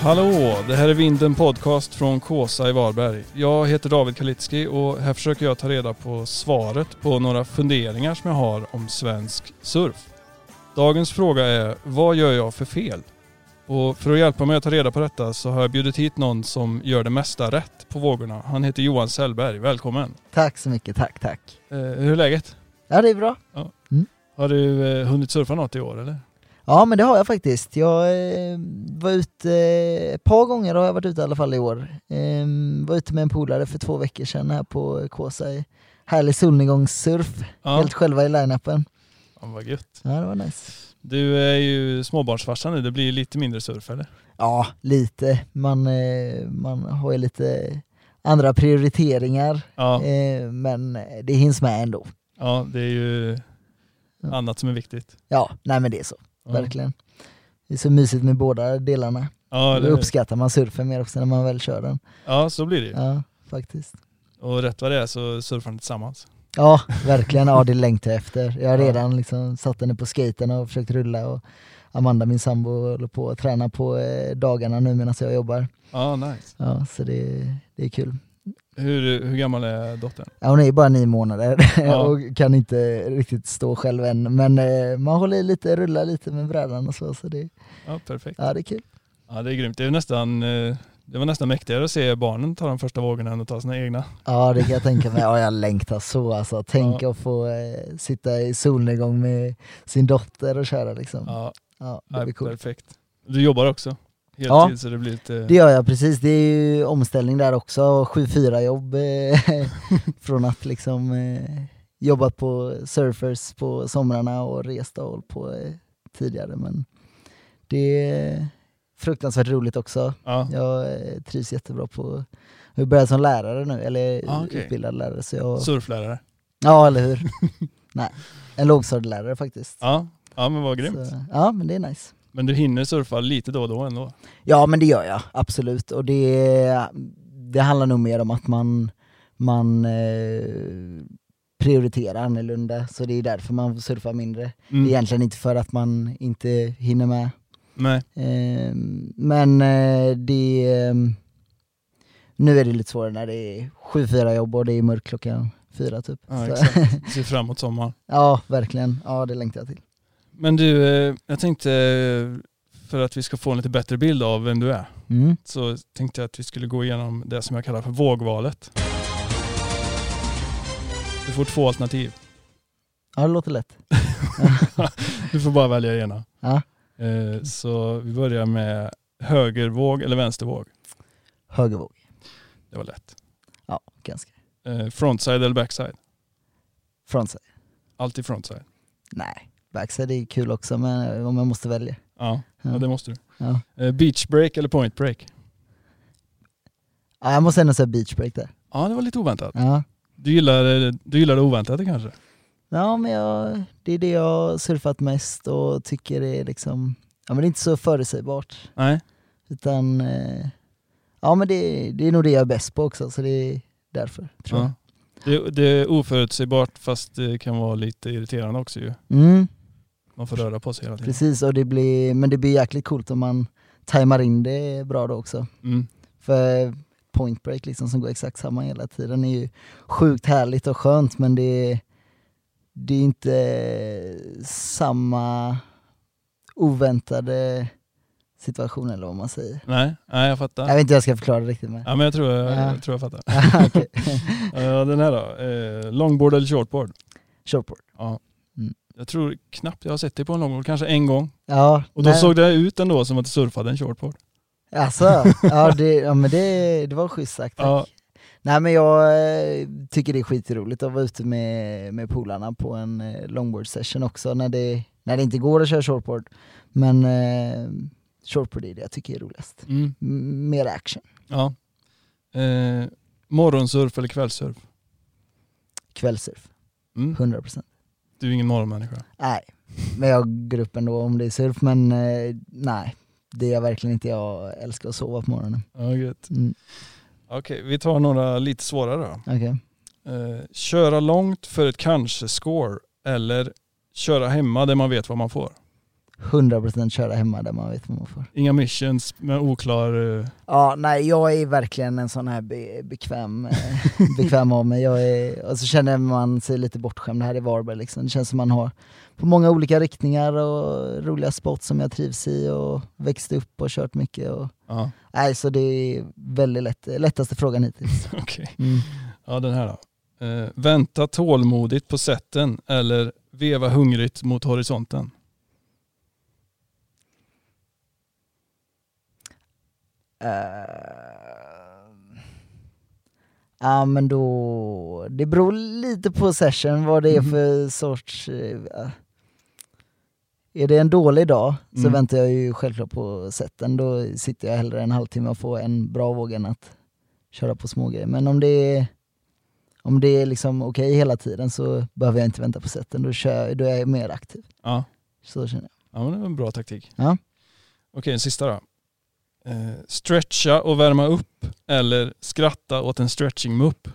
Hallå! Det här är Vinden Podcast från Kåsa i Varberg. Jag heter David Kalitski och här försöker jag ta reda på svaret på några funderingar som jag har om svensk surf. Dagens fråga är, vad gör jag för fel? Och för att hjälpa mig att ta reda på detta så har jag bjudit hit någon som gör det mesta rätt på vågorna. Han heter Johan Sellberg. Välkommen! Tack så mycket, tack tack. Eh, hur är läget? Ja det är bra. Har du eh, hunnit surfa något i år eller? Ja men det har jag faktiskt. Jag eh, var ute, eh, ett par gånger har jag varit ute i alla fall i år. Eh, var ute med en polare för två veckor sedan här på Kåsa i härlig solnedgångssurf, Ja, helt själva i line-upen. ja vad gött. Ja det var nice. Du är ju småbarnsfarsa nu, det blir lite mindre surf eller? Ja, lite. Man, eh, man har ju lite andra prioriteringar, Ja, eh, men det hinns med ändå. ja det är ju annat som är viktigt. Ja, nej men det är så, Ja. verkligen. Det är så mysigt med båda delarna. Ja, Då uppskattar man surfen mer också när man väl kör den. ja, så blir det ju. Ja, faktiskt. Och rätt vad det är så surfar ni tillsammans. Ja, verkligen. Ja, det längtar jag efter. Jag har redan liksom satt henne på skaten och försökt rulla och Amanda, min sambo, håller på att träna på eh, dagarna nu medan jag jobbar. Ja, nice. Ja, så det, det är kul. Hur, hur gammal är dottern? Ja, hon är bara nio månader Ja. och kan inte riktigt stå själv än. Men eh, man håller lite, rullar lite med brädan och så. så det, Ja, perfekt. ja, det är kul. Ja, det är grymt. Det, är nästan, eh, det var nästan mäktigare att se barnen ta de första vågorna än att ta sina egna. Ja, det kan jag tänka mig. Ja, jag längtar så alltså. Tänk att få eh, sitta i solnedgång med sin dotter och köra liksom. Ja, Ja, det ja, blir coolt. perfekt. Du jobbar också? Heltid Ja. så det blir lite... Det gör jag precis, det är ju omställning där också, 7-4 jobb eh, från att liksom eh, jobbat på surfers på somrarna och rest och hållit på eh, tidigare men det är fruktansvärt roligt också. Ja. Jag eh, trivs jättebra på, jag har börjat som lärare nu, eller Ah, okej. utbildad lärare så jag, Surflärare? ja eller hur. Nej, en lågstadielärare faktiskt. Ja. ja, men vad grymt. Så, ja men det är nice. Men du hinner surfa lite då och då ändå? Ja men det gör jag, absolut. Och det, det handlar nog mer om att man, man eh, prioriterar annorlunda, så det är därför man surfar mindre. Det är Mm. egentligen inte för att man inte hinner med. Eh, men eh, det, eh, nu är det lite svårare när det är 7-4 jobb och det är mörkt klockan fyra typ. Ja, Så- exakt. Ser fram emot sommaren. ja verkligen, ja det längtar jag till. Men du, eh, jag tänkte eh, för att vi ska få en lite bättre bild av vem du är Mm. så tänkte jag att vi skulle gå igenom det som jag kallar för vågvalet. Du får två alternativ. Ja det låter lätt. Du får bara välja ena. Ja. Eh, Så vi börjar med högervåg eller vänstervåg. Högervåg, Det var lätt. ja ganska. Frontside eller backside? Frontside. Alltid frontside. Nej, backside är kul också men om jag måste välja. Ja, ja. Ja. det måste du. Ja. Eh, Beach break eller point break? Ja, jag måste ändå säga beach break där. Ja, det var lite oväntat. Ja, Du gillar, du gillar det oväntade kanske? ja men jag, det är det jag surfat mest och tycker det är liksom, ja men det är inte så förutsägbart. Nej. Utan, eh, ja men det, det är nog det jag är bäst på också så det är därför tror Ja. Det, det är oförutsägbart fast det kan vara lite irriterande också ju. jag. Mm, Man får röra på sig hela tiden. precis, och det blir, men det blir jäkligt coolt om man tajmar in det bra då också. Mm. För point break liksom som går exakt samma hela tiden är ju sjukt härligt och skönt men det är, det är inte samma oväntade situation eller vad man säger. Nej, nej, jag fattar. Jag vet inte hur jag ska förklara det riktigt men. Ja, men jag tror jag, Ja. jag, tror jag fattar. Den här då. Eh, longboard eller shortboard? Shortboard. Ja. Jag tror knappt jag har sett dig på en longboard, kanske en gång. Ja, Och då nej, såg det ut ändå som att du surfade en shortboard. Alltså, ja, det, ja men det, det var schysst sagt tack. Ja. Nej men jag eh, tycker det är skitroligt att vara ute med, med polarna på en eh, longboard session också när det, när det inte går att köra shortboard. Men eh, shortboard är det jag tycker är roligast. Mm. Mer action. ja. Eh, morgonsurf eller kvällssurf? Kvällssurf, Mm. 100%. Du är ingen morgonmänniska. Nej, men jag går upp ändå om det är surf men eh, nej. Det är verkligen inte jag älskar att sova på morgonen. Ja, gött. Mm, Okej, vi tar några lite svårare då. Okej. Eh, köra långt för ett kanske-score eller köra hemma där man vet vad man får. 100% köra hemma där man vet vad man får. Inga missions med oklar... eh, Ja, nej jag är verkligen en sån här be bekväm, eh, bekväm av mig. Jag är, och så känner man sig lite bortskämd här i Varberg liksom. Det känns som man har på många olika riktningar och roliga spots som jag trivs i och växt upp och kört mycket. Och, Ja, nej, så det är väldigt lätt, lättaste frågan hittills. okej. Mm. Ja, den här då. Eh, vänta tålmodigt på sätten eller veva hungrigt mot horisonten. Ja men då, det beror lite på session vad det är Mhm. för sorts... eh, är det en dålig dag så Mm. väntar jag ju självklart på sätten. Då sitter jag hellre en halvtimme och får en bra våg än att köra på smågrejer. Men om det är, om det är liksom okej hela tiden så behöver jag inte vänta på sätten. Då, kör, jag- då är jag mer aktiv. Ja, Så känner jag. ja men det var en bra taktik. Ja. Okej, en sista då. Eh, stretcha och värma upp eller skratta åt en stretching-mupp.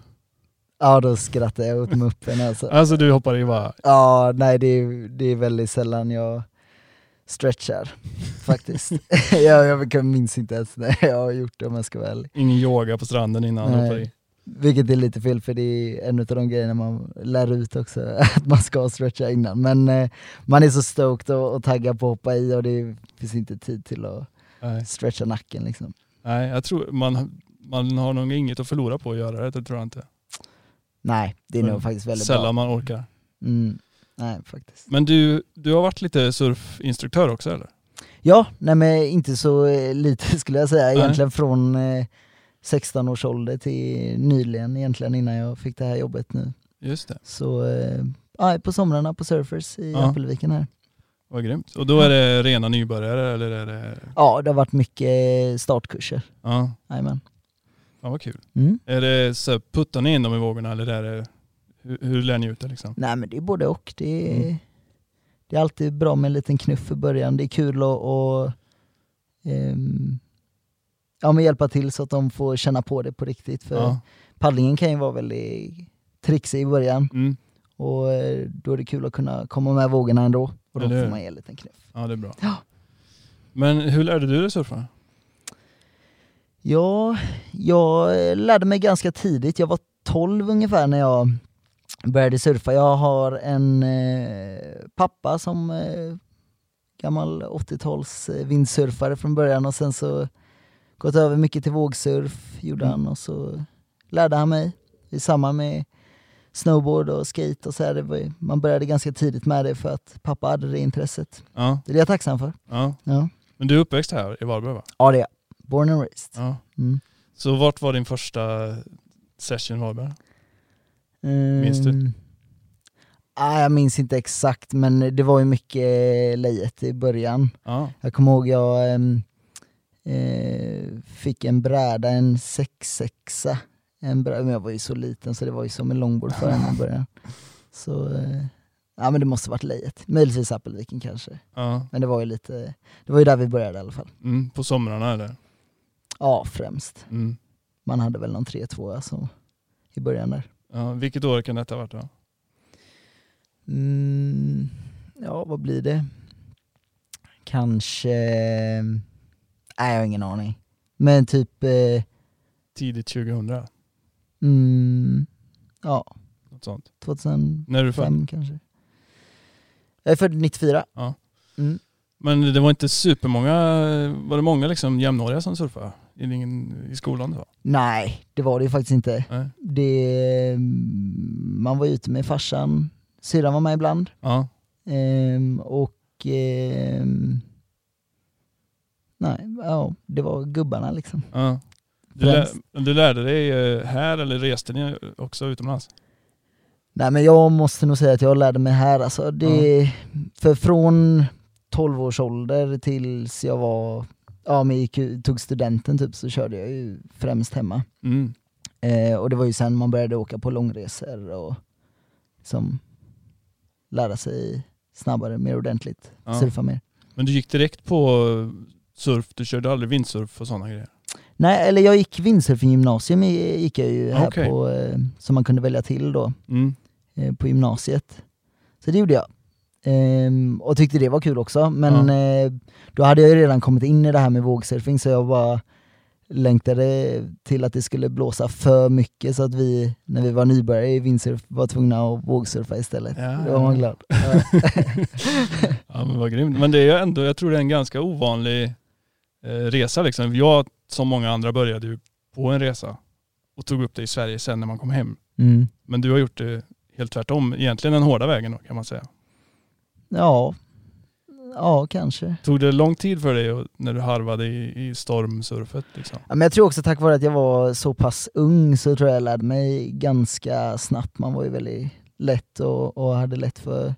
Ja då skrattar jag åt muppen alltså. Alltså du hoppar ju bara... Ja, nej det är, det är väldigt sällan jag stretchar faktiskt. jag, jag minns inte ens när jag har gjort det om jag ska vara ärlig. Ingen yoga på stranden innan Nej. hoppar i. Vilket är lite fel för det är en av de grejerna man lär ut också, att man ska stretcha innan. Men eh, man är så stoked och, och taggad på att hoppa i och det finns inte tid till att Nej, stretcha nacken liksom. Nej jag tror man, man har nog inget att förlora på att göra det, det tror jag inte. Nej, det är nog faktiskt väldigt Sällan bra. man orkar. Mm, nej faktiskt. Men du, du har varit lite surfinstruktör också eller? Ja, nej men inte så eh, lite skulle jag säga. Nej. Egentligen från eh, 16 års ålder till nyligen egentligen innan jag fick det här jobbet nu. Just det, Så eh, ja, på somrarna på Surfers i Ja. Appelviken här. Vad grymt. Och då är det rena nybörjare eller är det... Ja, det har varit mycket startkurser. Ja, Jajamän. ja vad kul. Mm. Är det så puttar ni in dem i vågorna eller är det, hur, hur lär ni ut det liksom? Nej men det är både och. Det är, Mm. det är alltid bra med en liten knuff i början. Det är kul att och, ehm, ja, men hjälpa till så att de får känna på det på riktigt. För Ja. paddlingen kan ju vara väldigt trixig i början. Mm. Och eh, då är det kul att kunna komma med vågorna ändå. Och då Eller får man ge en liten knuff. ja, det är bra. Ja. Men hur lärde du dig surfa? Ja, jag lärde mig ganska tidigt. Jag var 12 ungefär när jag började surfa. Jag har en eh, pappa som eh, gammal 80-tals eh, vindsurfare från början och sen så gått över mycket till vågsurf gjorde Mm. han och så lärde han mig i samband med snowboard och skate och så här. Var, man började ganska tidigt med det för att pappa hade det intresset. Ja, Det är jag tacksam för. ja. Ja, Men du är uppväxt här i Varberg va? ja det är jag. Born and raised. Ja. Mm. Så vart var din första session i Varberg? Mm. Minns du? Ah, jag minns inte exakt men det var ju mycket lejet i början. Ja, Jag kommer ihåg jag ehm, eh, fick en bräda, en 6 en bräda, men jag var ju så liten så det var ju som en långbord för henne i början. Så eh, ja men det måste varit lejet. Möjligtvis Appelviken kanske. ja. Men det var ju lite, det var ju där vi började i alla fall. Mm, på somrarna eller? Ja främst. Mm. Man hade väl någon 3-2 alltså, i början där. Ja, vilket år kan detta ha varit då? Mm, ja, vad blir det? Kanske... Nej, jag har ingen aning. Men typ... Eh, Tidigt 2000? Mm, ja, Något sånt. 2005 När är du född? kanske. Jag är född 94. Ja. Mm. Men det var inte supermånga, var det många liksom jämnåriga som surfade i, din, i skolan då? Nej, det var det ju faktiskt inte. Nej. Det, man var ute med farsan, syrran var med ibland. Ja, Ehm, och... ehm, nej, ja, det var gubbarna liksom. ja. Du, lär, du lärde dig eh, här eller reste ni också utomlands? Nej men jag måste nog säga att jag lärde mig här. Alltså, det, För från 12 års ålder tills jag var, ja men gick, tog studenten typ så körde jag ju främst hemma. Mm. Eh, och det var ju sen man började åka på långresor och liksom lära sig snabbare, mer ordentligt, Ja. surfa mer. Men du gick direkt på surf, du körde aldrig vindsurf och sådana grejer? Nej, eller jag gick windsurfinggymnasium i- gick jag ju här Okej. på, eh, som man kunde välja till då, Mm. eh, på gymnasiet. Så det gjorde jag. Ehm, och tyckte det var kul också, men eh, då hade jag ju redan kommit in i det här med vågsurfing så jag bara längtade till att det skulle blåsa för mycket så att vi, när vi var nybörjare i vindsurf, var tvungna att vågsurfa istället. Ja, Då var man glad. Ja. Ja men vad grymt. Men det är ju ändå, jag tror det är en ganska ovanlig resa liksom. Jag som många andra började ju på en resa och tog upp det i Sverige sen när man kom hem. Mm. Men du har gjort det helt tvärtom, egentligen den hårda vägen då, kan man säga. ja, ja kanske. Tog det lång tid för dig när du harvade i, i stormsurfet liksom? Ja, men jag tror också tack vare att jag var så pass ung så tror jag jag lärde mig ganska snabbt. Man var ju väldigt lätt och, och hade lätt för att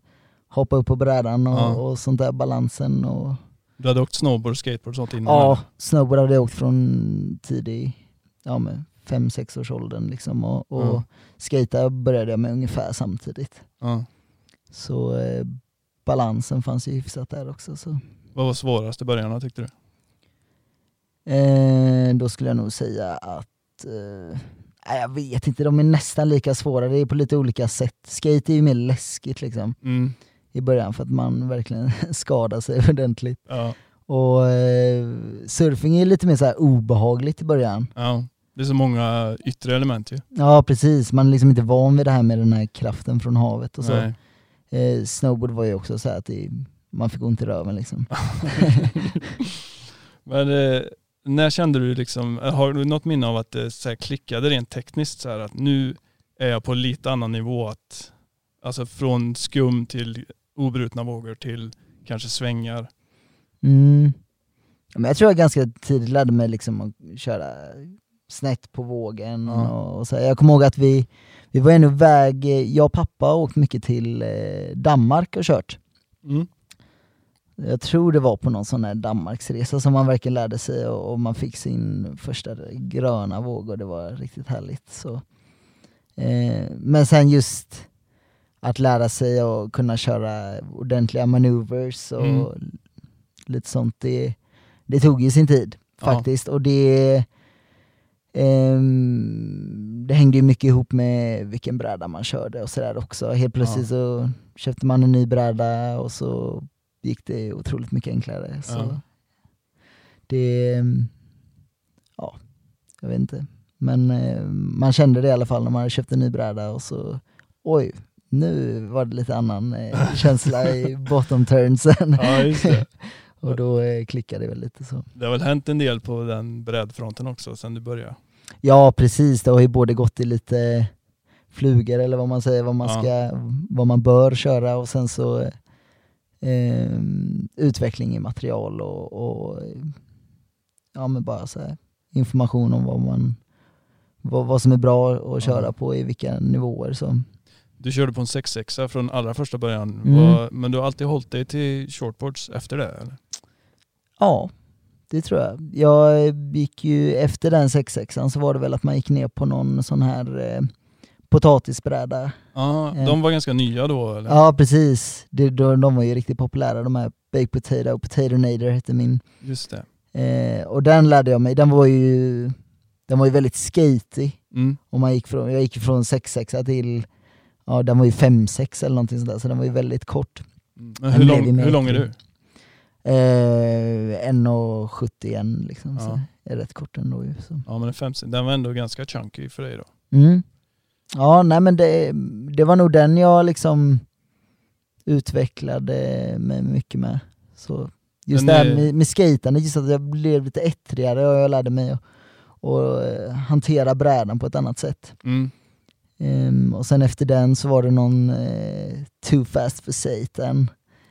hoppa upp på brädan och, Ja. och sånt där, balansen och Du hade åkt snowboard, skateboard och sånt innan? Ja, snowboard hade jag åkt från tidig, ja med fem sex års åldern liksom och, och Ja. skata började jag med ungefär samtidigt. ja. Så eh, balansen fanns ju hyfsat där också. Så. Vad var svårast i början tyckte du? Eh, då skulle jag nog säga att, eh, jag vet inte, de är nästan lika svåra, det är på lite olika sätt. Skate är ju mer läskigt liksom Mm. I början för att man verkligen skadar sig ordentligt. Ja. Och eh, surfing är lite mer så här obehagligt i början. ja. Det är så många yttre element ju. Ja precis, man är liksom inte van vid det här med den här kraften från havet och så. Eh, snowboard var ju också så här att det, man fick ont i röven liksom. Men eh, när kände du liksom, har du något minne av att det så här klickade rent tekniskt så här att nu är jag på lite annan nivå att, alltså från skum till obrutna vågor till kanske svängar. Mm. Men jag tror jag ganska tidigt lärde mig liksom att köra snett på vågen. Ja. Och, så. Jag kommer ihåg att vi, vi var ändå iväg, eh, jag och pappa har åkt mycket till eh, Danmark och kört. Mm. Jag tror det var på någon sån här Danmarksresa som man verkligen lärde sig och, och man fick sin första gröna våg och det var riktigt härligt. Så. Eh, men sen just att lära sig att kunna köra ordentliga maneuvers och Mm. lite sånt, det, det tog ju sin tid Ja. faktiskt. Och det, ehm, det hängde ju mycket ihop med vilken bräda man körde och sådär också. Helt plötsligt så köpte man en ny bräda och så gick det otroligt mycket enklare. Så Ja. det, ja, jag vet inte. Men eh, man kände det i alla fall när man hade köpt en ny bräda och så, oj, nu var det lite annan eh, känsla i bottom turnsen. Ja och då eh, klickade det väl lite så. Det har väl hänt en del på den brädfronten också sen du började. Ja precis, det har ju både gått i lite flugor eller vad man säger, vad man, Ja. ska, vad man bör köra och sen så eh, utveckling i material och, och ja men bara så här, information om vad man vad, vad som är bra att köra Ja. på i vilka nivåer. Så. Du körde på en 6 från allra första början, Mm. Men du har alltid hållit dig till shortboards efter det eller? Ja, det tror jag. Jag gick ju efter den 66an så var det väl att man gick ner på någon sån här eh, potatisbräda Ja, Eh. de var ganska nya då eller? Ja precis, de, de var ju riktigt populära de här Baked Potato och Potato Nader hette min. Just det. Eh, och den lärde jag mig, den var ju, den var ju väldigt skaty. Mm. Och man gick från, jag gick från 6-6 till, ja den var ju 5-6 eller någonting sånt där, så den var ju väldigt kort. Men Den hur, lång, hur lång är du? Eh, 1,71 liksom, så Ja. är rätt kort ändå ju. Så. Ja men en 5 den var ändå ganska chunky för dig då. Mm. Ja, nej men det, det var nog den jag liksom utvecklade mig mycket med. Så just Den det här är- med, med skejtandet, just att jag blev lite ettrigare och jag lärde mig att och, eh, hantera brädan på ett annat sätt. Mm. Ehm, och sen efter den så var det någon eh, Too Fast for Satan,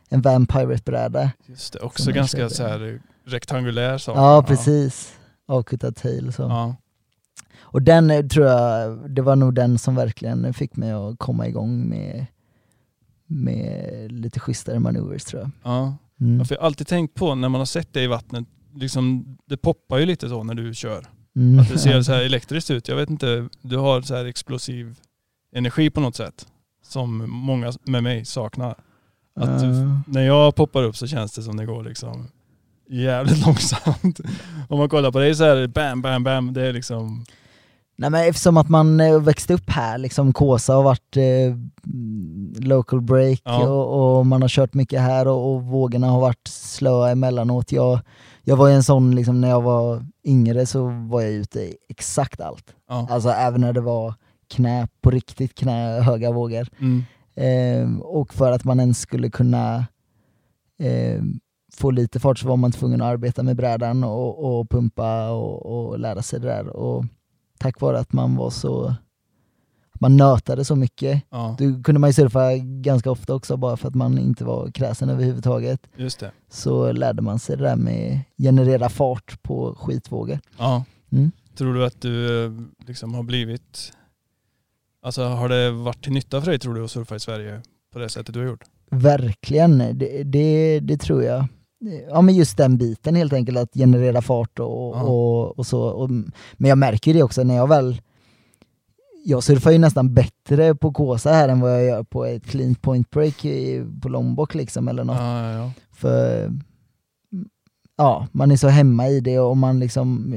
en Vampire-bräda. Just det, också ganska så här rektangulär sak. Ja, precis. Avkuttad tail så. Ja. Och den eh, tror jag, det var nog den som verkligen fick mig att komma igång med, med lite schysstare maneuvers tror jag. Ja. Mm. Ja, för jag har alltid tänkt på när man har sett det i vattnet, liksom, det poppar ju lite så när du kör. Mm. Att det ser så här elektriskt ut. Jag vet inte, du har så här explosiv energi på något sätt. Som många med mig saknar. Att Ja. när jag poppar upp så känns det som det går liksom jävligt långsamt. Om man kollar på dig så här, bam, bam, bam. Det är liksom, Nej men eftersom att man eh, växte upp här, liksom Kåsa har varit eh, local break Ja. och, och man har kört mycket här och, och vågorna har varit slöa emellanåt. Jag, jag var ju en sån, liksom, när jag var yngre så var jag ute i exakt allt. Ja. Alltså även när det var knä, på riktigt knä, höga vågor. Mm. Eh, och för att man ens skulle kunna eh, få lite fart så var man tvungen att arbeta med brädan och, och pumpa och, och lära sig det där. Och tack vare att man var så man nötade så mycket. ja, Då kunde man ju surfa ganska ofta också bara för att man inte var kräsen överhuvudtaget. just det. Så lärde man sig det där med generera fart på skitvågor. Ja. Mm. Tror du att du eh, liksom har blivit, alltså har det varit till nytta för dig tror du att surfa i Sverige på det sättet du har gjort? Verkligen, det, det, det tror jag. Ja men just den biten helt enkelt, att generera fart och, Ja. och, och så. Och, men jag märker det också när jag väl jag surfar ju nästan bättre på Kåsa här än vad jag gör på ett clean point break i, på Lombok liksom eller något. Ja, ja, ja. För ja, man är så hemma i det och man liksom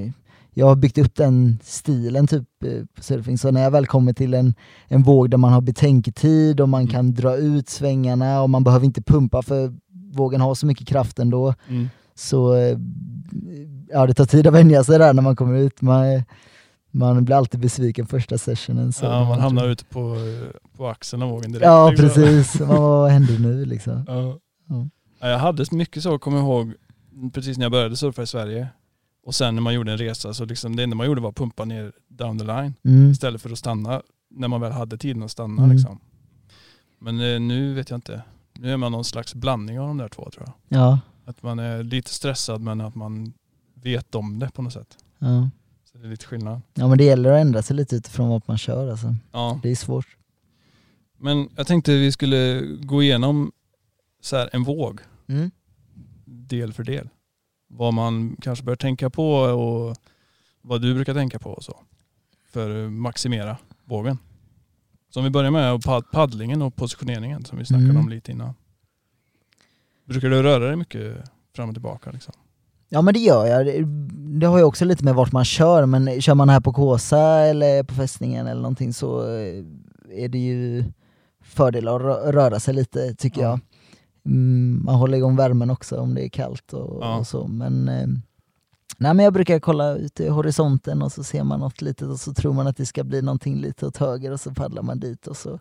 jag har byggt upp den stilen typ eh, på surfing, så när jag väl kommer till en, en våg där man har betänketid och man Mm. kan dra ut svängarna och man behöver inte pumpa för vågen har så mycket kraft ändå, Mm. så eh, ja det tar tid att vänja sig där när man kommer ut. Man, man blir alltid besviken första sessionen. Så ja, man hamnar ute på, på axeln av vågen direkt. Ja liksom. precis, Man, vad händer nu liksom? Ja. Ja. Ja, Jag hade mycket så, kommer ihåg, precis när jag började surfa i Sverige. Och sen när man gjorde en resa så liksom det enda man gjorde var att pumpa ner down the line Mm. istället för att stanna när man väl hade tiden att stanna. Mm. Liksom. Men eh, nu vet jag inte. Nu är man någon slags blandning av de där två tror jag. Ja, Att man är lite stressad men att man vet om det på något sätt. ja. Så det är lite skillnad. ja men det gäller att ändra sig lite utifrån vad man kör alltså. Ja. Det är svårt. Men jag tänkte vi skulle gå igenom så här, en våg Mm. del för del. Vad man kanske bör tänka på och vad du brukar tänka på och så. För att maximera vågen. Så om vi börjar med pad- paddlingen och positioneringen som vi snackade Mm. om lite innan. Brukar du röra dig mycket fram och tillbaka? Liksom? Ja men det gör jag. Det, har ju också lite med vart man kör, men kör man här på Kåsa eller på fästningen eller någonting så eh, är det ju fördel att rö- röra sig lite tycker Ja. jag. Mm, man håller igång värmen också om det är kallt och, Ja. och så. Men, eh, nej, men jag brukar kolla ut i horisonten och så ser man något litet och så tror man att det ska bli någonting lite åt höger och så paddlar man dit och så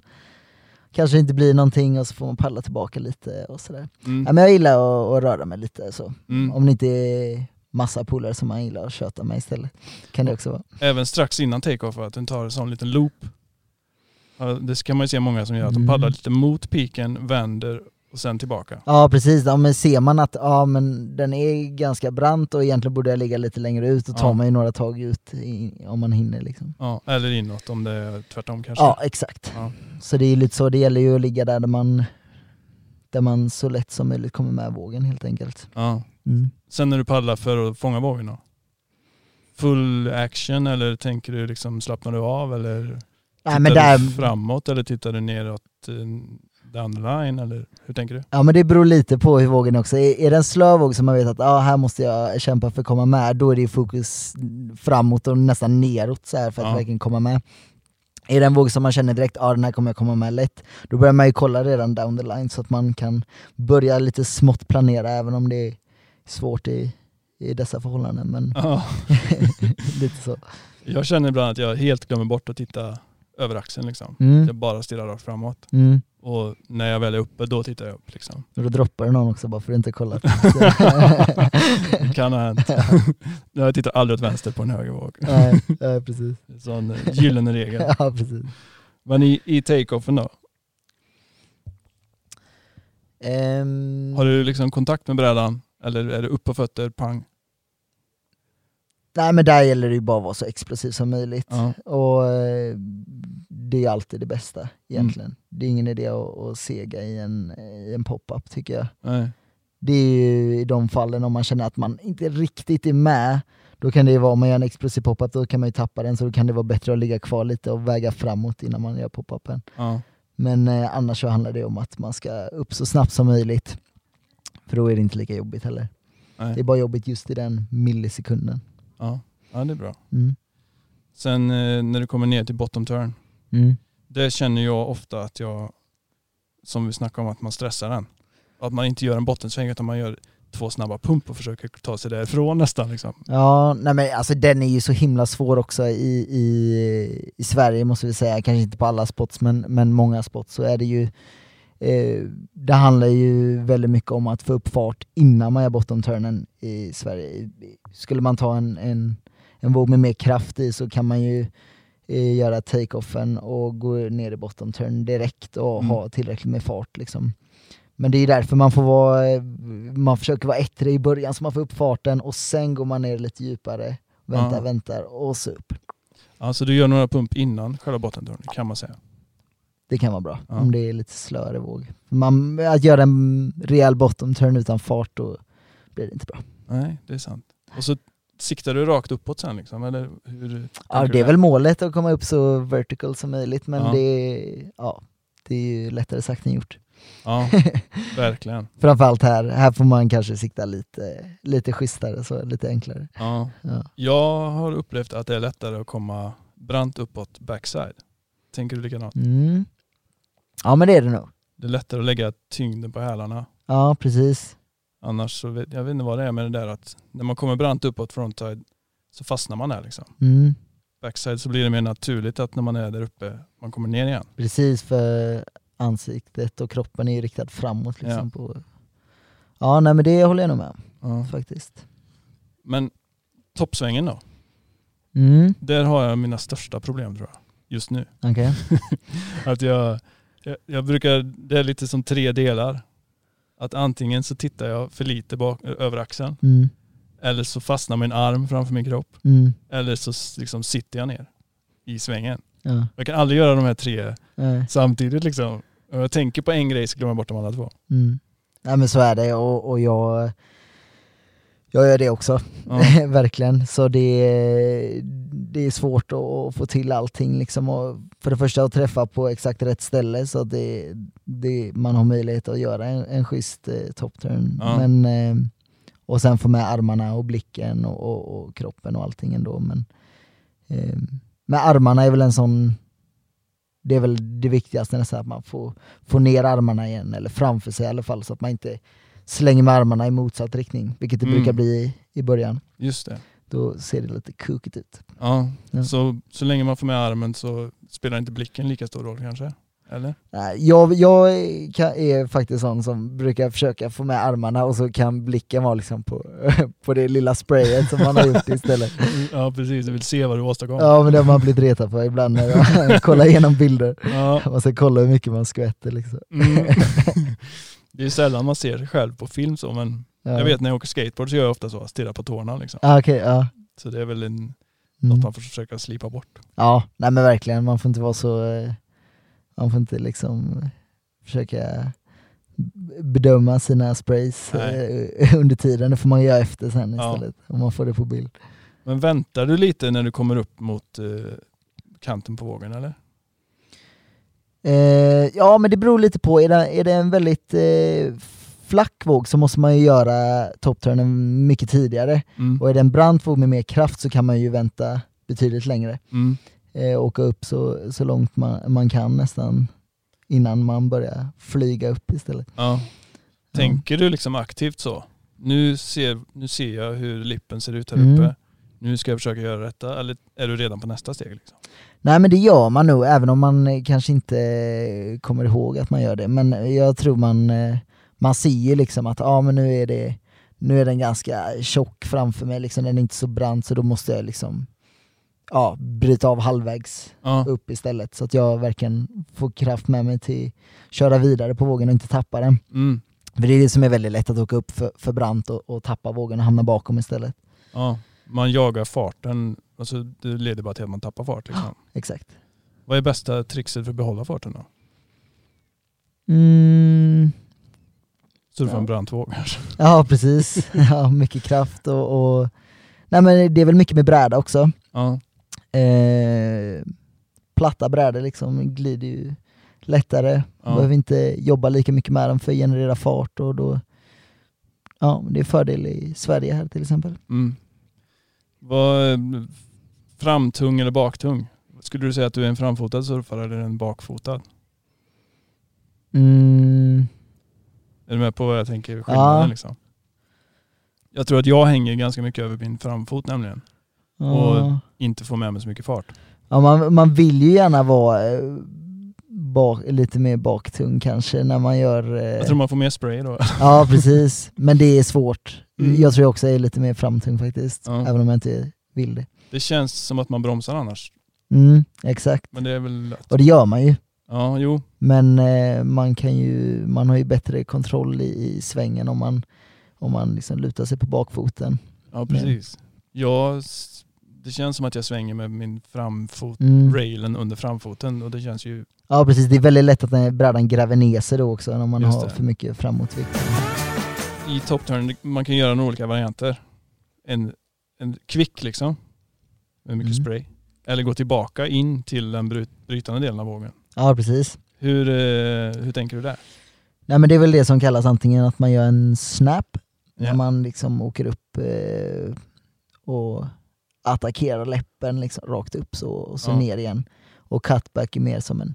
kanske inte blir någonting och så får man paddla tillbaka lite och sådär. Mm. Ja, men jag gillar att, att röra mig lite så. Mm. Om det inte är massa polare som man gillar att köta med istället. Kan det också vara. Även strax innan take-off att den tar en sån liten loop. Det kan man ju se många som gör, att de Mm. paddlar lite mot piken, vänder och sen tillbaka. Ja precis, ja, men ser man att ja, men den är ganska brant och egentligen borde jag ligga lite längre ut, då tar Ja. man ju några tag ut i, om man hinner. Liksom. Ja, eller inåt om det är tvärtom kanske. Ja exakt. Ja. Så det är lite så, det gäller ju att ligga där, där man, där man så lätt som möjligt kommer med vågen helt enkelt. Ja. Mm. Sen när du paddlar för att fånga vågen då? Full action eller tänker du liksom slappnar du av eller Nej, tittar där, du framåt eller tittar du neråt eh, the line eller hur tänker du? Ja men det beror lite på hur vågen också. Är, är det en slö våg som man vet att ah, här måste jag kämpa för att komma med, då är det fokus framåt och nästan neråt så här för att Ja. verkligen komma med. Är det en våg som man känner direkt, ah, den här kommer jag komma med lätt, då börjar man ju kolla redan down the line så att man kan börja lite smått planera även om det är svårt i, i dessa förhållanden. Men Ja. lite så. Jag känner ibland att jag helt glömmer bort att titta över axeln liksom. Mm. Jag bara stirrar rakt framåt. Mm. Och när jag väl är uppe då tittar jag upp liksom. Och då droppar någon också bara för att inte kolla. Det kan ha hänt. Jag tittar aldrig åt vänster på en högervåg. Nej, ja, precis. Sån eh, gyllene regel. Ja, precis. Men i, i take-offen då? Ehm, Har du liksom kontakt med brädan? Eller är det upp på fötter, pang? Nej men där gäller det ju bara att vara så explosiv som möjligt. Ja. Och eh, det är alltid det bästa egentligen. Det är ingen idé att, att sega i en, i en pop-up tycker jag. Nej. Det är ju i de fallen om man känner att man inte riktigt är med, då kan det ju vara om man gör en explosiv pop-up, då kan man ju tappa den, så då kan det vara bättre att ligga kvar lite och väga framåt innan man gör pop-upen. Ja. Men eh, annars så handlar det om att man ska upp så snabbt som möjligt. För då är det inte lika jobbigt heller. Det är Nej. bara jobbigt just i den millisekunden. Ja. ja, det är bra. Mm. Sen eh, när du kommer ner till bottom turn, Mm. det känner jag ofta att jag, som vi snackade om, att man stressar den. Att man inte gör en bottensväng utan man gör två snabba pump och försöker ta sig därifrån nästan. Liksom. Ja, nej men alltså den är ju så himla svår också i, i, i Sverige måste vi säga, kanske inte på alla spots men, men många spots så är det ju det handlar ju väldigt mycket om att få upp fart innan man gör bottom turnen i Sverige. Skulle man ta en, en, en våg med mer kraft i så kan man ju eh, göra take-offen och gå ner i bottom turn direkt och Mm. ha tillräckligt med fart liksom. Men det är därför man får vara, eh, man försöker vara ettrig i början så man får upp farten och sen går man ner lite djupare, väntar, Ja. väntar och så upp. Alltså du gör några pump innan själva bottenturnen kan man säga. Det kan vara bra Ja. om det är lite slöare våg. Man, att göra en rejäl bottom turn utan fart då blir det inte bra. Nej, det är sant. Och så siktar du rakt uppåt sen liksom, eller hur? Ja, det är väl målet att komma upp så vertical som möjligt men Ja. det, ja, det är ju lättare sagt än gjort. Ja, verkligen. Framförallt här, här får man kanske sikta lite, lite schysstare, så lite enklare. Ja. Ja. Jag har upplevt att det är lättare att komma brant uppåt backside. Tänker du likadant? Mm. Ja men det är det nog. Det är lättare att lägga tyngden på hälarna. Ja precis. Annars så vet jag vet inte vad det är med det där att när man kommer brant uppåt frontside så fastnar man där liksom. Mm. Backside så blir det mer naturligt att när man är där uppe, man kommer ner igen. Precis för ansiktet och kroppen är ju riktad framåt liksom. På... Ja nej men det håller jag nog med om Ja. faktiskt. Men toppsvängen då? Mm. Där har jag mina största problem tror jag. Just nu. Okej. Att jag, jag, jag brukar, det är lite som tre delar. Att antingen så tittar jag för lite bak, över axeln. Mm. Eller så fastnar min arm framför min kropp. Mm. Eller så liksom sitter jag ner i svängen. Ja. Jag kan aldrig göra de här tre Nej. samtidigt liksom. Om jag tänker på en grej så glömmer jag bort de andra två. Mm. Nej men så är det och, och jag, jag gör det också, Ja. verkligen. Så det, är- det är svårt att få till allting liksom. Och för det första att träffa på exakt rätt ställe så att det, det, man har möjlighet att göra en, en schysst eh, top turn. Ja. Men, eh, och sen få med armarna och blicken och, och, och kroppen och allting ändå. Men, eh, med armarna är väl en sån det är väl det viktigaste nästan, att man får, får ner armarna igen, eller framför sig i alla fall, så att man inte slänger med armarna i motsatt riktning, vilket det Mm. brukar bli i, i början. Just det. Då ser det lite kukigt ut. Ja. Ja. Så, så länge man får med armen så spelar inte blicken lika stor roll kanske? Eller? Jag, jag är- faktiskt sån som brukar försöka få med armarna och så kan blicken vara liksom på, på det lilla sprayet som man har gjort istället. Ja precis, du vill se vad du åstadkommer. Ja men det har man blivit retad på ibland när jag kollar igenom bilder. Ja. Man ska kolla hur mycket man skvätter liksom. Mm. Det är sällan man ser sig själv på film så men Ja. jag vet när jag åker skateboard så gör jag ofta så, stirrar på tårna liksom. Ah, Okej, ja. Så det är väl en, Mm. något man får försöka slipa bort. Ja, nej men verkligen, man får inte vara så, eh, man får inte liksom eh, försöka bedöma sina sprays Nej. eh, under tiden, det får man göra efter sen Ja. istället, om man får det på bild. Men väntar du lite när du kommer upp mot kanten på vågen eller? Eh, ja men det beror lite på, är det, är det en väldigt eh, flack våg så måste man ju göra toppturnen mycket tidigare, Mm. och är det en brant våg med mer kraft så kan man ju vänta betydligt längre. Mm. eh, åka upp så, så långt man, man kan nästan innan man börjar flyga upp istället. Ja. Tänker du liksom aktivt så? Nu ser, nu ser jag hur lippen ser ut här Mm. uppe. Nu ska jag försöka göra detta. Eller är du redan på nästa steg? Liksom? Nej men det gör man nog, även om man eh, kanske inte eh, kommer ihåg att man gör det. Men jag tror man, eh, man ser ju liksom att ja, men nu, är det, nu är den ganska tjock framför mig, liksom, den är inte så brant så då måste jag liksom ja, bryta av halvvägs Ja. upp istället. Så att jag verkligen får kraft med mig till att köra vidare på vågen och inte tappa den. Mm. För det är det som är väldigt lätt att åka upp för, för brant och, och tappa vågen och hamna bakom istället. ja. Man jagar farten. Alltså, det leder bara till att man tappar fart. Liksom. Exakt. Vad är bästa trixet för att behålla farten då? Mm. Surfa Ja. en brant våg kanske? Ja precis, ja, mycket kraft och, och Nej men det är väl mycket med bräda också. Ja. Eh, platta brädor liksom glider ju lättare, Ja. behöver inte jobba lika mycket med dem för att generera fart och då Ja, det är fördel i Sverige här till exempel. Mm. Vad, Framtung eller baktung? Skulle du säga att du är en framfotad surfare eller en bakfotad? Mm, Är du med på vad jag tänker? Skillnaden Ja. liksom? Jag tror att jag hänger ganska mycket över min framfot nämligen. ja. Inte får med mig så mycket fart. Ja, man, man vill ju gärna vara eh, bak, lite mer baktung kanske när man gör... Eh, Jag tror man får mer spray då. Ja precis, men det är svårt. Mm. Jag tror jag också är lite mer framtung faktiskt, Ja. även om jag inte vill det. Det känns som att man bromsar annars. Mm, exakt, Men det är väl lätt. och det gör man ju. Ja, jo. Men eh, man, kan ju, man har ju bättre kontroll i, i svängen om man, om man liksom lutar sig på bakfoten. Ja, precis. Jag, det känns som att jag svänger med min framfot, Mm. railen under framfoten och det känns ju Ja precis, det är väldigt lätt att den brädan gräver ner sig då också när man har för mycket framåtvikt. I topturn, man kan göra några olika varianter. En, en kvick liksom, med mycket Mm. spray. Eller gå tillbaka in till den bryt, brytande delen av vågen. Ja precis. Hur, eh, hur tänker du där? Nej men det är väl det som kallas antingen att man gör en snap, Ja. när man liksom åker upp eh, och attackerar läppen liksom, rakt upp så, och så Ja. ner igen. Och cutback är mer som en,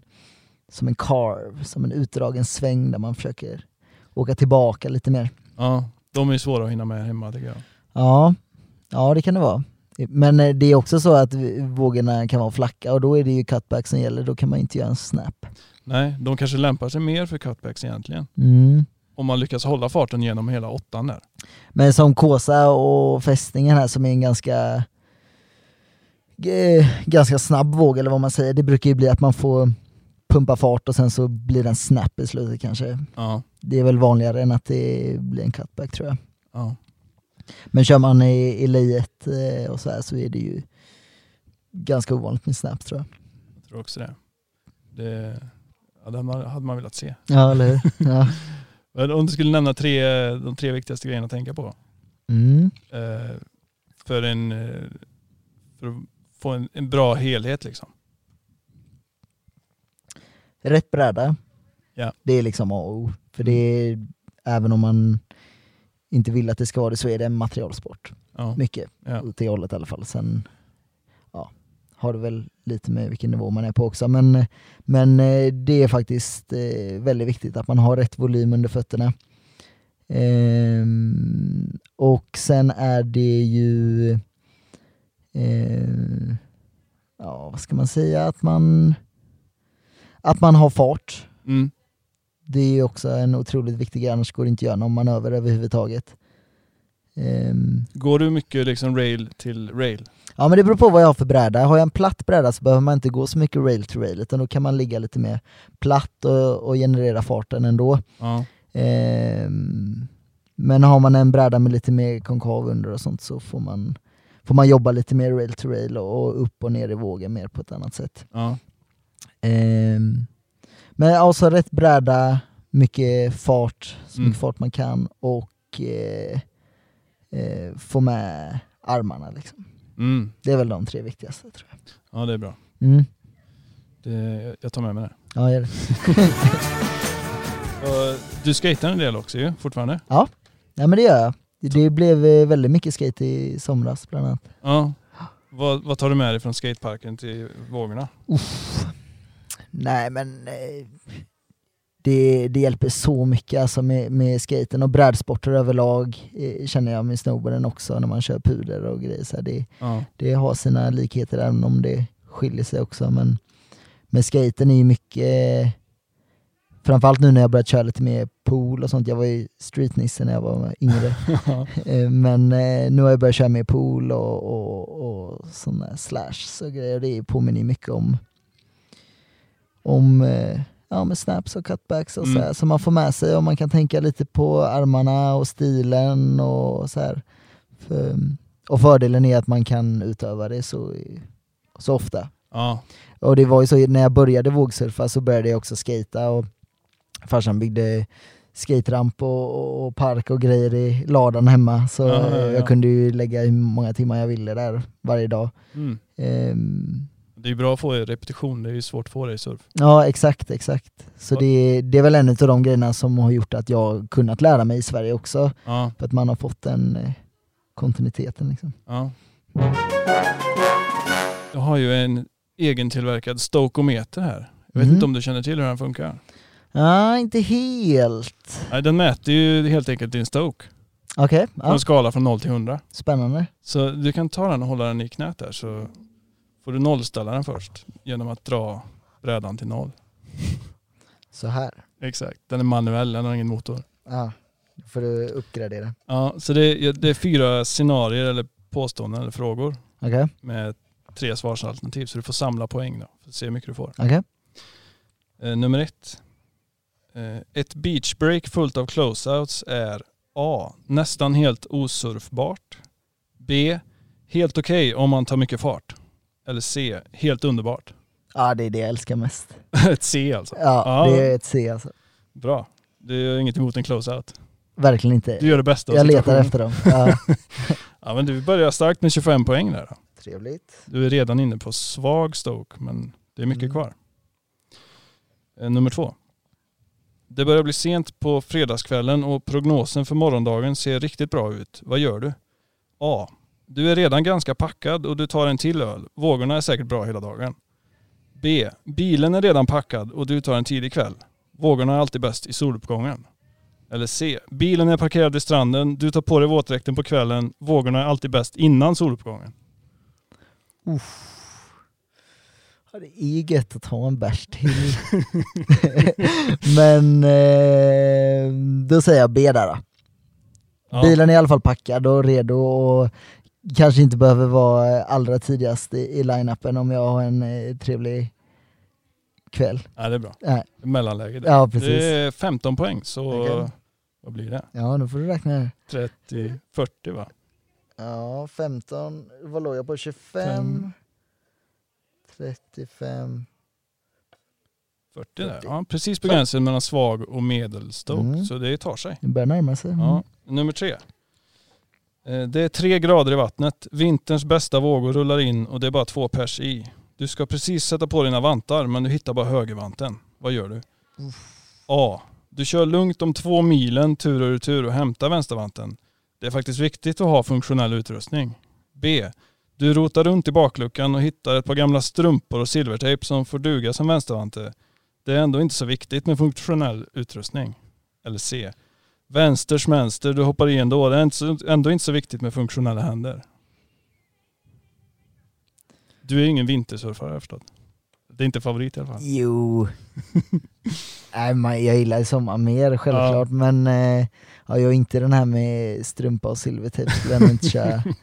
som en carve, som en utdragen sväng där man försöker åka tillbaka lite mer. Ja, de är svåra att hinna med hemma tycker jag. Ja, ja det kan det vara. Men eh, det är också så att vågorna kan vara flacka och då är det ju cutback som gäller, då kan man inte göra en snap. Nej, de kanske lämpar sig mer för cutbacks egentligen. Mm. Om man lyckas hålla farten genom hela åttan där. Men som Kåsa och fästningen här som är en ganska eh, ganska snabb våg eller vad man säger. Det brukar ju bli att man får pumpa fart och sen så blir det en snap i slutet kanske. Ja, Det är väl vanligare än att det blir en cutback tror jag. ja. Men kör man i, i lejet eh, och så här så är det ju ganska ovanligt med snap tror jag. Jag tror också det. Det, ja, det hade man- hade man velat se. Ja, eller hur? Ja. Om du skulle nämna tre, de tre viktigaste grejerna att tänka på. Mm. Eh, för, en, eh, för att få en, en bra helhet liksom. Rätt bräda. Ja. Det är liksom A och O. För det är, även om man inte vill att det ska vara det så är det en materialsport. Ja, Mycket. ja. åt det hållet i alla fall. Sen ja, har det väl lite med vilken nivå man är på också. Men, men eh, det är faktiskt eh, väldigt viktigt att man har rätt volym under fötterna. Ehm, och sen är det ju, eh, ja vad ska man säga, att man, att man har fart. Mm. Det är ju också en otroligt viktig grej, annars går det inte att göra någon manöver överhuvudtaget. Ehm, Går du mycket liksom rail till rail? Ja men det beror på vad jag har för bräda. Har jag en platt bräda så behöver man inte gå så mycket rail to rail utan då kan man ligga lite mer platt och, och generera farten ändå. Ja. Ehm, men har man en bräda med lite mer konkav under och sånt så får man, får man jobba lite mer rail to rail och, och upp och ner i vågen mer på ett annat sätt. ja. Ehm, men alltså rätt bräda, mycket fart, så Mm. mycket fart man kan och eh, eh, få med armarna liksom. Mm. Det är väl de tre viktigaste tror jag. ja, det är bra. Mm. Det, jag tar med mig det. Ja, gör det. Du skater en del också ju, fortfarande. Ja, men det gör jag. Det blev eh, väldigt mycket skate i somras bland annat. Ja. Vad, vad tar du med dig från skateparken till vågorna? Uff. Nej men eh, det, det hjälper så mycket alltså med, med skaten och brädsporter överlag eh, känner jag med snowboarden också när man kör puder och grejer. Så det, Ja. det har sina likheter även om det skiljer sig också. Men med skaten är ju mycket, framförallt nu när jag börjat köra lite mer pool och sånt. Jag var ju streetnisse när jag var yngre. Eh, Men nu har jag börjat köra mer pool och, och, och sådana slashs och grejer. Det påminner mycket om, om eh, ja, med snaps och cutbacks och Mm. så här, som man får med sig och man kan tänka lite på armarna och stilen och så här. För, och fördelen är att man kan utöva det så, så ofta. Ja. Och det var ju så när jag började vågsurfa så började jag också skata och farsan byggde skateramp och, och park och grejer i ladan hemma så Ja, ja, ja. jag kunde ju lägga hur många timmar jag ville där varje dag. Mm. Ehm, Det är bra att få repetition, det är ju svårt att få det i surf. ja exakt, exakt. Så Va- det, det är väl en av de grejerna som har gjort att jag kunnat lära mig i Sverige också. Ja. För att man har fått den eh, kontinuiteten liksom. ja. Jag har ju en egentillverkad stokometer här. Jag vet Mhm. inte om du känner till hur den funkar? Ja, inte helt. Nej, den mäter ju helt enkelt din stoke Okej, på ja, en skala från 0 till 100. spännande. Så du kan ta den och hålla den i knät där så får du nollställa den först genom att dra brädan till noll. Så här. Exakt. Den är manuell, den har ingen motor. Ja, då får du uppgradera. Ja, så det är, det är fyra scenarier eller påståenden eller frågor Okej, med tre svarsalternativ så du får samla poäng då för att se hur mycket du får. okej. Eh, nummer ett. Eh, ett beachbreak fullt av closeouts är A. Nästan helt osurfbart. B. Helt okej om man tar mycket fart. Eller C. Helt underbart. Ja, det är det jag älskar mest. ett C alltså. Ja, Ja. det är ett C alltså. Bra. Du har inget emot en closeout. Verkligen inte. Du gör det bästa Jag letar efter dem. Ja. Ja men du börjar starkt med 25 poäng där då. Trevligt. Du är redan inne på svag stoke men det är mycket Mm. kvar. Eh, nummer två. Det börjar bli sent på fredagskvällen och prognosen för morgondagen ser riktigt bra ut. Vad gör du? A. Du är redan ganska packad och du tar en till öl. Vågorna är säkert bra hela dagen. B. Bilen är redan packad och du tar en tidig kväll. Vågorna är alltid bäst i soluppgången. Eller C. Bilen är parkerad vid stranden, du tar på dig våtdräkten på kvällen. Vågorna är alltid bäst innan soluppgången. Ja, det är gött att ha en bärs till. Men eh, då säger jag B där då. Ja. Bilen är i alla fall packad och redo och kanske inte behöver vara allra tidigast i, i line-upen om jag har en eh, trevlig kväll. Ja, det är bra. Nej. Mellanläge där. Ja, precis. Det är 15 poäng så Okej. vad blir det? Ja, nu får du räkna här. 30, 40 va? Ja, 15, vad låg jag på? 25? Fem. 35? 40 där. 40. Ja, precis på gränsen mellan svag och medelstoke. Mm. Så det tar sig. Det börjar närma sig. Ja. Nummer tre. Eh, Det är tre grader i vattnet. Vinterns bästa vågor rullar in och det är bara två pers i. Du ska precis sätta på dina vantar men du hittar bara högervanten. Vad gör du? A. Du kör lugnt om två milen tur och retur och hämtar vänstervanten. Det är faktiskt viktigt att ha funktionell utrustning. B. Du rotar runt i bakluckan och hittar ett par gamla strumpor och silvertejp som får duga som vänstervante. Det är ändå inte så viktigt med funktionell utrustning. Eller C. Vänsters vänster, du hoppar i ändå. Det är inte så- ändå inte så viktigt med funktionella händer. Du är ingen vintersurfare har jag förstått. Det är inte favorit i alla fall. Jo. Nej, man, jag gillar sommar mer självklart men eh, ja, jag är inte den här med strumpa och silvertejp skulle jag inte köra.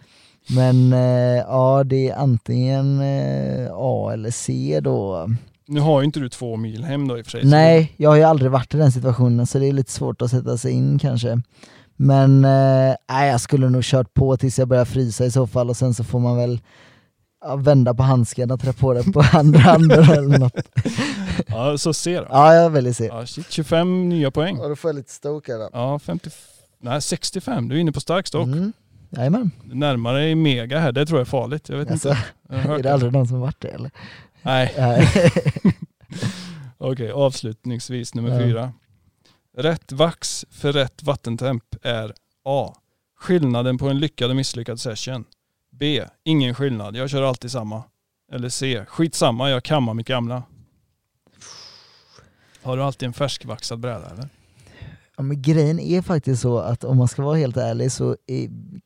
Men eh, ja, det är antingen eh, A eller C då. Nu har ju inte du två mil hem då i och för sig. Nej, jag har ju aldrig varit i den situationen så det är lite svårt att sätta sig in kanske. Men eh, nej, jag skulle nog kört på tills jag börjar frysa i så fall och sen så får man väl ja, vända på handsken och trä på den på andra handen eller något. Ja, så C då. Ja, jag väljer C. Ja, shit, 25 nya poäng. Och då får jag lite stoke här då. Ja, 50, nej 65. Du är inne på stark stock. Mm. Jajamän. Närmare i mega här, det tror jag är farligt. Jag vet Alltså, inte. Jag har hört är det aldrig någon som varit det eller? Nej, okej. avslutningsvis nummer Ja. fyra. Rätt vax för rätt vattentemp är A. Skillnaden på en lyckad och misslyckad session. B. Ingen skillnad, jag kör alltid samma. Eller C. Skitsamma, jag kammar mitt gamla. Har du alltid en färskvaxad bräda eller? Ja, men grejen är faktiskt så att om man ska vara helt ärlig så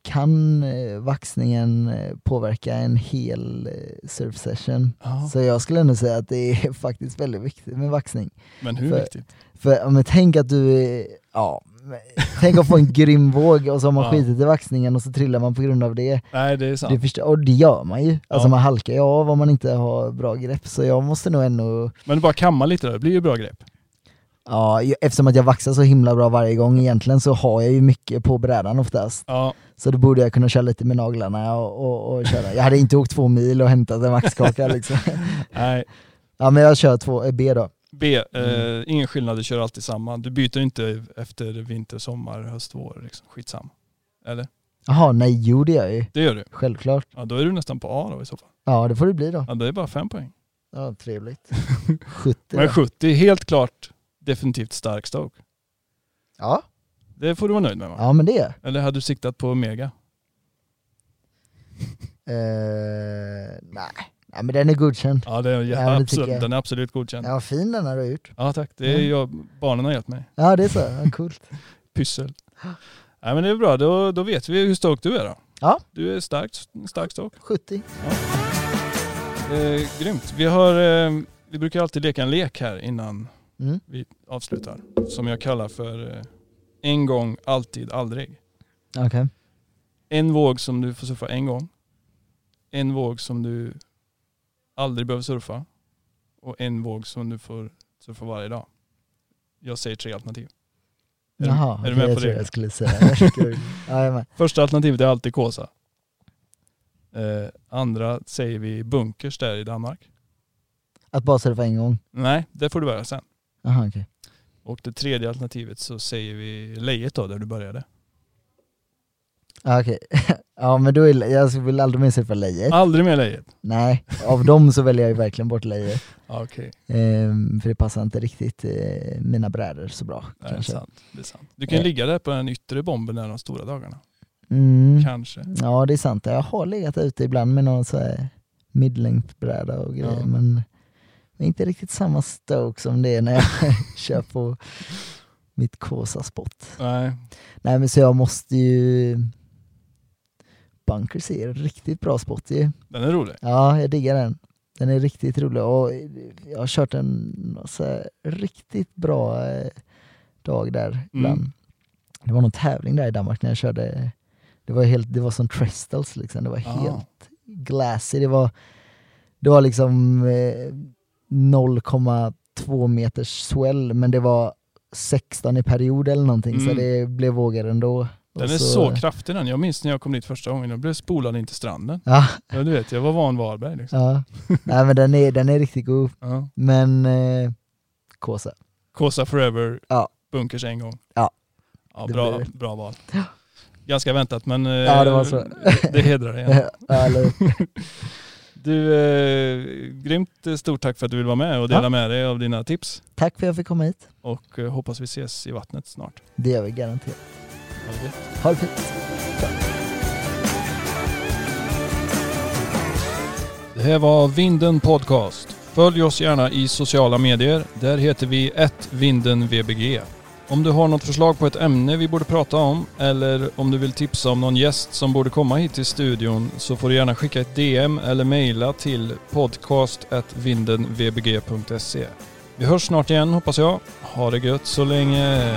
kan eh, vaxningen eh, påverka en hel eh, surf session. Ja. Så jag skulle ändå säga att det är faktiskt väldigt viktigt med vaxning. Men hur För- viktigt? För ja, men tänk att du, ja, tänk att få en grym våg och så har man Ja. skitit i vaxningen och så trillar man på grund av det. Nej det är sant. det förstör, och det gör man ju. Alltså Ja. man halkar ju av om man inte har bra grepp. Så jag måste nog ändå Men bara kamma lite där, det blir ju bra grepp. Ja, eftersom att jag vaxar så himla bra varje gång egentligen så har jag ju mycket på brädan oftast. Ja, Så då borde jag kunna köra lite med naglarna och, och, och köra. Jag hade inte åkt två mil och hämtat en vaxkaka liksom. nej. Ja men jag kör två, eh, B då. B. Eh, Mm. ingen skillnad, du kör alltid samma. Du byter inte efter vinter, sommar, höst, vår. Liksom. Skitsamma. Eller? Jaha, nej jo det gör jag ju. Det gör du. Självklart. Ja, då är du nästan på A då i så fall. Ja det får det bli då. Ja, det är bara fem poäng. Ja, trevligt. 70 Men då. 70, helt klart definitivt stark stoke. Ja. Det får du vara nöjd med va? ja men det är Eller hade du siktat på mega? eh, Nej, Ja men den är godkänd. Ja, det är, Ja, det absolut, den är absolut godkänd. Ja fin den har du gjort. Ja tack, det är Mm. jag, barnen har hjälpt mig. Ja det är så, ja, coolt. Pyssel. Nej men det är bra, då, då vet vi hur stoked du är då. Ja. Du är starkt, stark stoke. 70. Eh, grymt. Vi, har, eh, vi brukar alltid leka en lek här innan Mm. vi avslutar. Som jag kallar för eh, en gång, alltid, aldrig. Okej. En våg som du får surfa en gång. En våg som du aldrig behöver surfa. Och en våg som du får surfa varje dag. Jag säger tre alternativ. Är du- Jaha, är du med jag på det? jag skulle säga. Ja. Första alternativet är alltid Kåsa. Eh, andra säger vi bunkers där i Danmark. Att bara surfa en gång? Nej, det får du välja sen. Jaha okej. Och det tredje alternativet så säger vi Lejet då, där du började. Ja, okej. ja men då är, jag vill aldrig mer surfa lejet. Aldrig mer Lejet. Nej, av dem så väljer jag ju verkligen bort lejet. Okej, Ehm, för det passar inte riktigt eh, mina brädor så bra. det är kanske. sant. Det är sant. Du kan Eh. ligga där på den yttre bomben där de stora dagarna. Mm. Kanske. Ja det är sant, jag har legat ute ibland med någon så här midlängdbräda och grejer Ja. men det är inte riktigt samma stoke som det är när jag kör på mitt Kåsa spot. Nej, Nej men så jag måste ju Bunkers är en riktigt bra spot ju. den är rolig. Ja, jag diggar den. Den är riktigt rolig och jag har kört en riktigt bra eh, dag där ibland. Det var någon tävling där i Danmark när jag körde, det var, helt, det var som Trestles liksom, det var Ja. helt glassy. Det var, det var liksom eh, 0,2 meters swell men det var 16 i period eller någonting så Mm. det blev vågor ändå. Den Och är så kraftig den. Jag minns när jag kom dit första gången. Jag blev spolad in till stranden. Ja, Ja, du vet, jag var van Varberg liksom. ja. Nej men den är, den är riktigt god. Ja. Men eh, Kåsa. Kåsa Forever, Ja. bunkers en gång. Ja. ja bra, blir bra val. Ganska väntat men eh, Ja, det var så. det hedrar dig. Du, eh, grymt stort tack för att du vill vara med och dela Ja. med dig av dina tips. tack för att jag fick komma hit. Och eh, hoppas vi ses i vattnet snart. Det gör vi garanterat. Ha det gött. Ha det fint. Det här var Vinden Podcast. Följ oss gärna i sociala medier. Där heter vi vindenvbg. Om du har något förslag på ett ämne vi borde prata om eller om du vill tipsa om någon gäst som borde komma hit till studion så får du gärna skicka ett DM eller mejla till podcast.vindenvbg.se. Vi hörs snart igen hoppas jag. Ha det gött så länge.